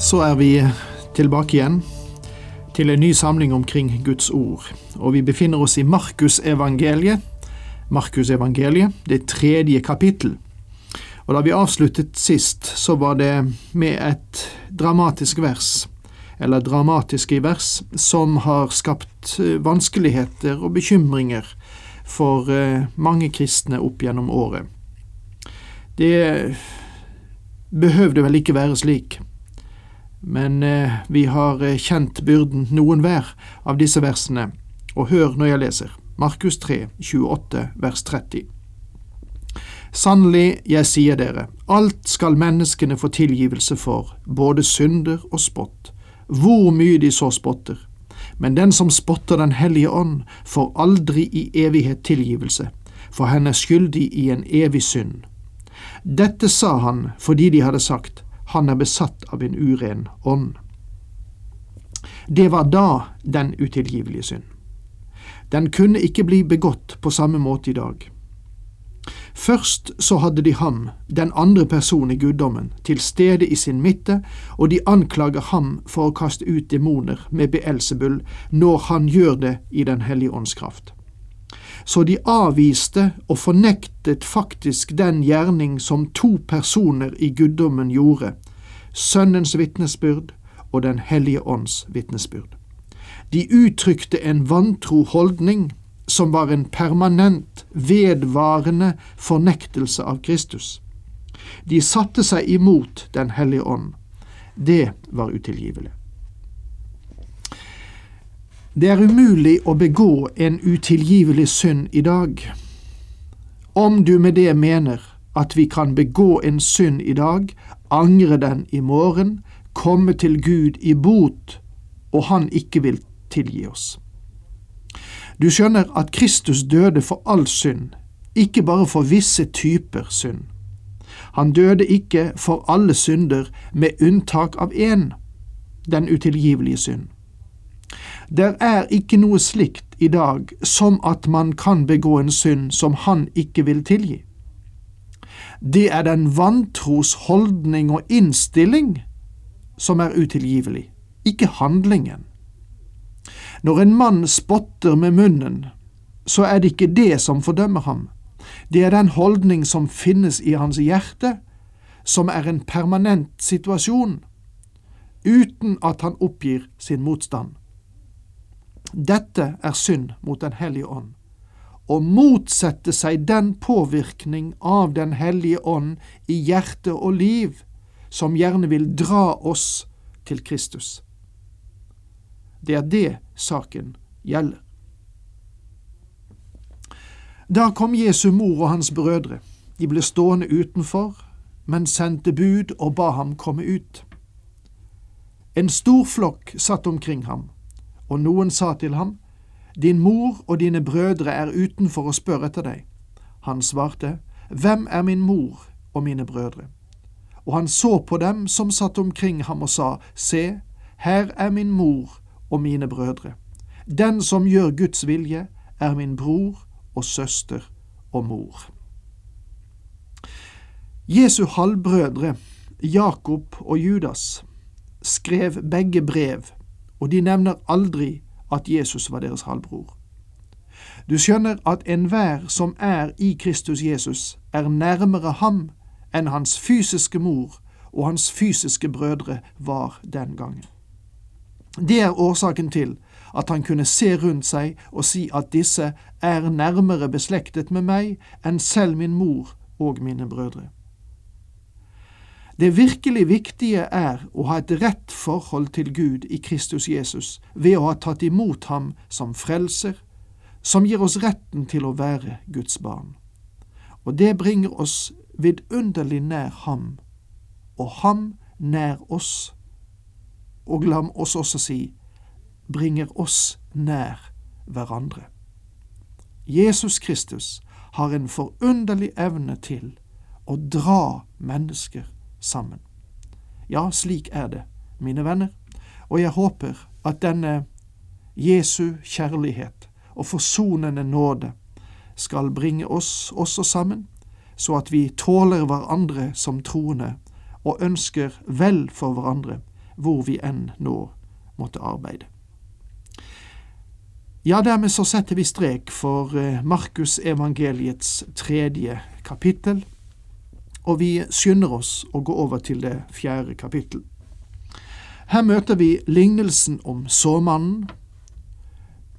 Så er vi tilbake igjen til en ny samling omkring Guds ord. Og vi befinner oss i Markusevangeliet. Markusevangeliet, det tredje kapittel. Og da vi avsluttet sist, så var det med et dramatisk vers, eller dramatiske vers, som har skapt eh, vanskeligheter og bekymringer for eh, mange kristne opp gjennom året. Det behøvde vel ikke være slik men eh, vi har eh, kjent byrden noen hver av disse versene, og hør når jeg leser. Markus 3, 28, vers 30. Sannelig, jeg sier dere, alt skal menneskene få tilgivelse for, både synder og spott, hvor mye de så spotter. Men den som spotter Den hellige ånd, får aldri i evighet tilgivelse, for han er skyldig i en evig synd. Dette sa han fordi de hadde sagt, han er besatt av en uren ånd. Det var da den utilgivelige synd. Den kunne ikke bli begått på samme måte i dag. Først så hadde de ham, den andre personen i guddommen, til stede i sin midte, og de anklager ham for å kaste ut demoner med Beelsebull når han gjør det i Den hellige ånds kraft så de avviste og fornektet faktisk den gjerning som to personer i guddommen gjorde, Sønnens vitnesbyrd og Den hellige ånds vitnesbyrd. De uttrykte en vantro holdning som var en permanent, vedvarende fornektelse av Kristus. De satte seg imot Den hellige ånd. Det var utilgivelig. Det er umulig å begå en utilgivelig synd i dag. Om du med det mener at vi kan begå en synd i dag, angre den i morgen, komme til Gud i bot, og Han ikke vil tilgi oss. Du skjønner at Kristus døde for all synd, ikke bare for visse typer synd. Han døde ikke for alle synder, med unntak av én, den utilgivelige synd. Der er ikke noe slikt i dag som at man kan begå en synd som Han ikke vil tilgi. Det er den vantros holdning og innstilling som er utilgivelig, ikke handlingen. Når en mann spotter med munnen, så er det ikke det som fordømmer ham. Det er den holdning som finnes i hans hjerte, som er en permanent situasjon, uten at han oppgir sin motstand. Dette er synd mot Den hellige ånd. Å motsette seg den påvirkning av Den hellige ånd i hjerte og liv som gjerne vil dra oss til Kristus. Det er det saken gjelder. Da kom Jesu mor og hans brødre. De ble stående utenfor, men sendte bud og ba ham komme ut. En stor flokk satt omkring ham og noen sa til ham, Din mor og dine brødre er utenfor og spør etter deg. Han svarte, Hvem er min mor og mine brødre? Og han så på dem som satt omkring ham og sa, Se, her er min mor og mine brødre. Den som gjør Guds vilje, er min bror og søster og mor. Jesu halvbrødre, Jakob og Judas, skrev begge brev og de nevner aldri at Jesus var deres halvbror. Du skjønner at enhver som er i Kristus Jesus, er nærmere ham enn hans fysiske mor og hans fysiske brødre var den gangen. Det er årsaken til at han kunne se rundt seg og si at disse er nærmere beslektet med meg enn selv min mor og mine brødre. Det virkelig viktige er å ha et rett forhold til Gud i Kristus Jesus ved å ha tatt imot ham som frelser, som gir oss retten til å være Guds barn. Og det bringer oss vidunderlig nær ham, og ham nær oss. Og la oss også si bringer oss nær hverandre. Jesus Kristus har en forunderlig evne til å dra mennesker sammen. Ja, slik er det, mine venner, og jeg håper at denne Jesu kjærlighet og forsonende nåde skal bringe oss også sammen, så at vi tåler hverandre som troende og ønsker vel for hverandre hvor vi enn nå måtte arbeide. Ja, dermed så setter vi strek for Markusevangeliets Markus evangeliets tredje kapittel, og vi skynder oss å gå over til det fjerde kapittel. Her møter vi lignelsen om såmannen.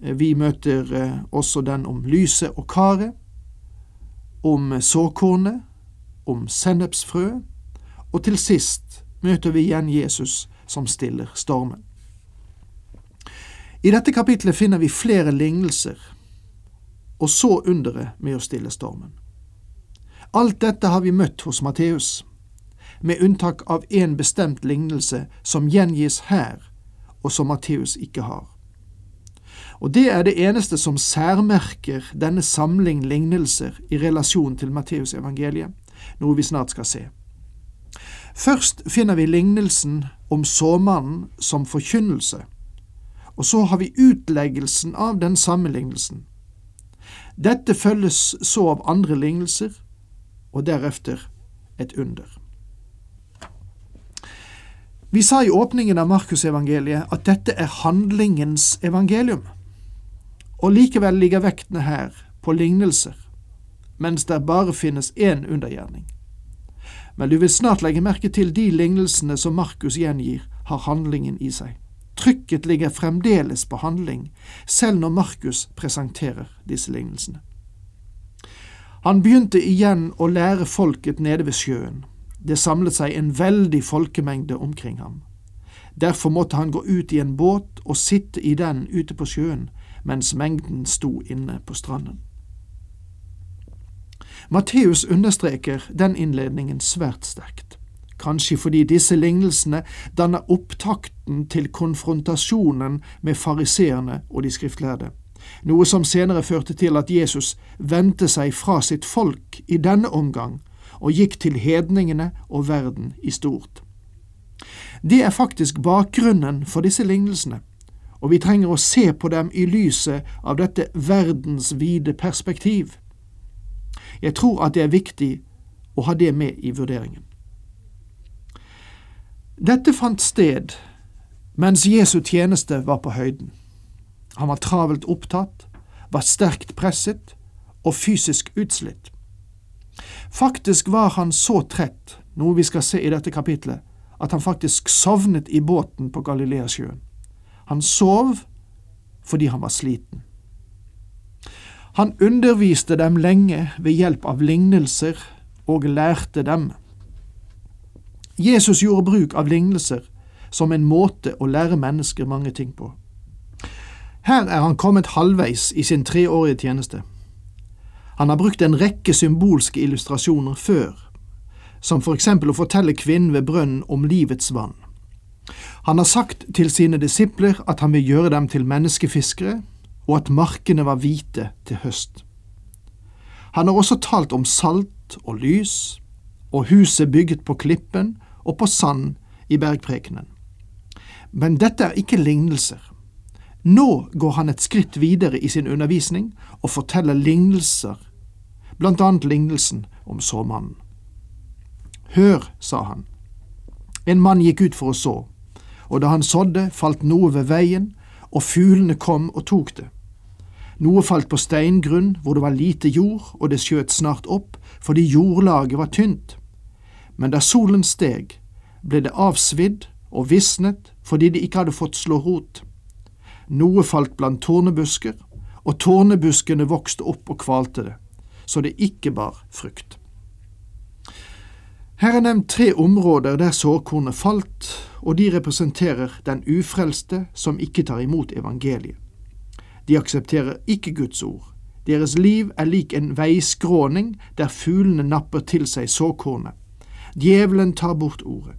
Vi møter eh, også den om lyset og karet, om såkornet, om sennepsfrø, og til sist møter vi igjen Jesus som stiller stormen. I dette kapitlet finner vi flere lignelser, og så underet med å stille stormen. Alt dette har vi møtt hos Matteus, med unntak av én bestemt lignelse som gjengis her, og som Matteus ikke har. Og det er det eneste som særmerker denne samling lignelser i relasjon til Matteus evangeliet, noe vi snart skal se. Først finner vi lignelsen om såmannen som forkynnelse, og så har vi utleggelsen av den samme lignelsen. Dette følges så av andre lignelser, og deretter et under. Vi sa i åpningen av Markusevangeliet at dette er handlingens evangelium, og likevel ligger vektene her på lignelser, mens det bare finnes én undergjerning. Men du vil snart legge merke til de lignelsene som Markus gjengir, har handlingen i seg. Trykket ligger fremdeles på handling, selv når Markus presenterer disse lignelsene. Han begynte igjen å lære folket nede ved sjøen. Det samlet seg en veldig folkemengde omkring ham. Derfor måtte han gå ut i en båt og sitte i den ute på sjøen, mens mengden sto inne på stranden. Matteus understreker den innledningen svært sterkt, kanskje fordi disse lignelsene danner opptakten til konfrontasjonen med fariseerne og de skriftlærde, noe som senere førte til at Jesus vendte seg fra sitt folk i denne omgang og gikk til hedningene og verden i stort. Det er faktisk bakgrunnen for disse lignelsene, og vi trenger å se på dem i lyset av dette verdensvide perspektiv. Jeg tror at det er viktig å ha det med i vurderingen. Dette fant sted mens Jesu tjeneste var på høyden. Han var travelt opptatt, var sterkt presset og fysisk utslitt. Faktisk var han så trett, noe vi skal se i dette kapitlet, at han faktisk sovnet i båten på Galileasjøen. Han sov fordi han var sliten. Han underviste dem lenge ved hjelp av lignelser og lærte dem. Jesus gjorde bruk av lignelser som en måte å lære mennesker mange ting på. Her er han kommet halvveis i sin treårige tjeneste. Han har brukt en rekke symbolske illustrasjoner før, som for eksempel å fortelle kvinnen ved brønnen om livets vann. Han har sagt til sine disipler at han vil gjøre dem til menneskefiskere, og at markene var hvite til høst. Han har også talt om salt og lys, og huset bygget på klippen og på sand i bergprekenen. Men dette er ikke lignelser. Nå går han et skritt videre i sin undervisning og forteller lignelser, blant annet lignelsen om såmannen. Hør, sa han. En mann gikk ut for å så, og da han sådde, falt noe ved veien, og fuglene kom og tok det. Noe falt på steingrunn hvor det var lite jord, og det skjøt snart opp fordi jordlaget var tynt. Men da solen steg, ble det avsvidd og visnet fordi det ikke hadde fått slå rot. Noe falt blant tornebusker, og tornebuskene vokste opp og kvalte det, så det ikke bar frukt. Her er nevnt tre områder der såkornet falt, og de representerer den ufrelste som ikke tar imot evangeliet. De aksepterer ikke Guds ord. Deres liv er lik en veiskråning der fuglene napper til seg såkornet. Djevelen tar bort ordet.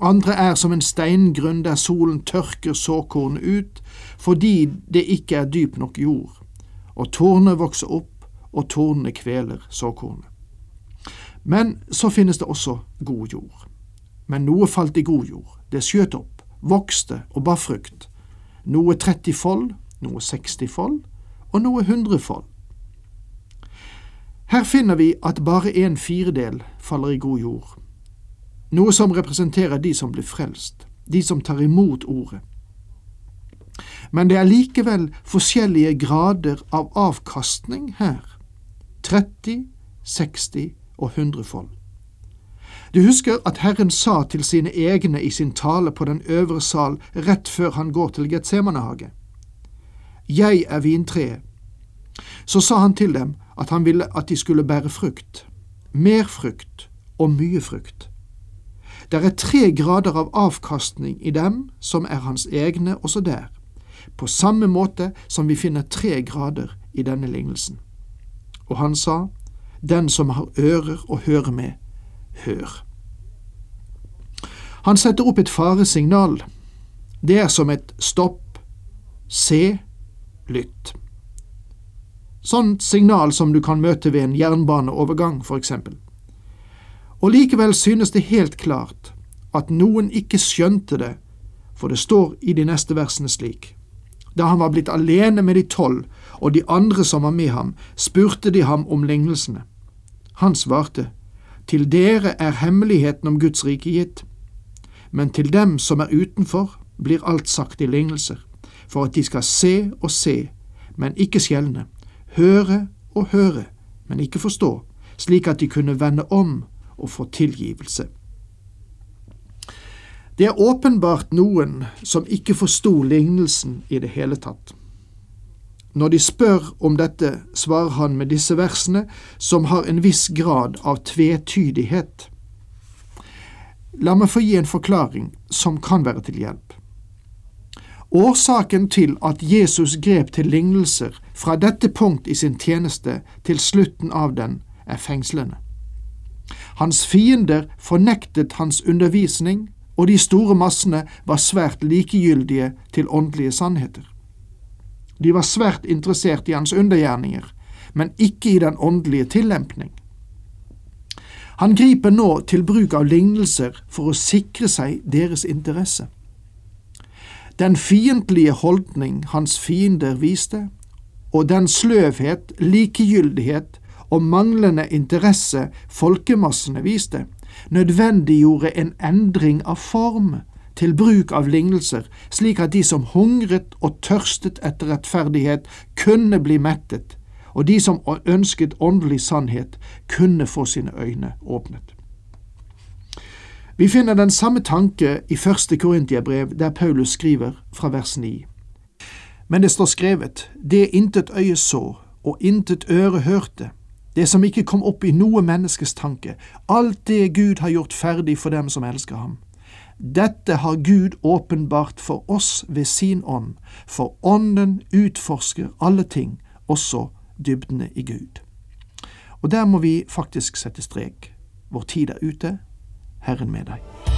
Andre er som en steingrunn der solen tørker såkornet ut fordi det ikke er dyp nok jord, og tårnet vokser opp, og tårnene kveler såkornet. Men så finnes det også god jord. Men noe falt i god jord. Det skjøt opp, vokste og bar frukt. Noe 30 fold, noe 60 fold og noe 100 fold. Her finner vi at bare en firedel faller i god jord, noe som representerer de som blir frelst, de som tar imot ordet. Men det er likevel forskjellige grader av avkastning her, 30, 60 og 100 fold. Du husker at Herren sa til sine egne i sin tale på den øvre sal rett før han går til Getsemanehage. Jeg er vintreet. Så sa han til dem at han ville at de skulle bære frukt, mer frukt og mye frukt. Det er tre grader av avkastning i dem som er hans egne også der, på samme måte som vi finner tre grader i denne lignelsen. Og han sa, Den som har ører å høre med, hør. Han setter opp et faresignal. Det er som et stopp, se, lytt. Sånt signal som du kan møte ved en jernbaneovergang, for eksempel. Og likevel synes det helt klart at noen ikke skjønte det, for det står i de neste versene slik. Da han var blitt alene med de tolv og de andre som var med ham, spurte de ham om lignelsene. Han svarte, Til dere er hemmeligheten om Guds rike gitt, men til dem som er utenfor, blir alt sagt i lignelser, for at de skal se og se, men ikke skjelne, høre og høre, men ikke forstå, slik at de kunne vende om og få tilgivelse. Det er åpenbart noen som ikke forsto lignelsen i det hele tatt. Når de spør om dette, svarer han med disse versene, som har en viss grad av tvetydighet. La meg få gi en forklaring som kan være til hjelp. Årsaken til at Jesus grep til lignelser fra dette punkt i sin tjeneste til slutten av den, er fengslende. Hans fiender fornektet hans undervisning, og de store massene var svært likegyldige til åndelige sannheter. De var svært interessert i hans undergjerninger, men ikke i den åndelige tillempning. Han griper nå til bruk av lignelser for å sikre seg deres interesse. Den fiendtlige holdning hans fiender viste, og den sløvhet, likegyldighet og manglende interesse folkemassene viste, nødvendiggjorde en endring av form til bruk av lignelser, slik at de som hungret og tørstet etter rettferdighet, kunne bli mettet, og de som ønsket åndelig sannhet, kunne få sine øyne åpnet. Vi finner den samme tanke i første Korintiabrev, der Paulus skriver fra vers 9. Men det står skrevet, det intet øye så, og intet øre hørte, det som ikke kom opp i noe menneskes tanke, alt det Gud har gjort ferdig for dem som elsker ham. Dette har Gud åpenbart for oss ved sin ånd, for ånden utforsker alle ting, også dybdene i Gud. Og der må vi faktisk sette strek. Vår tid er ute. Herren med deg.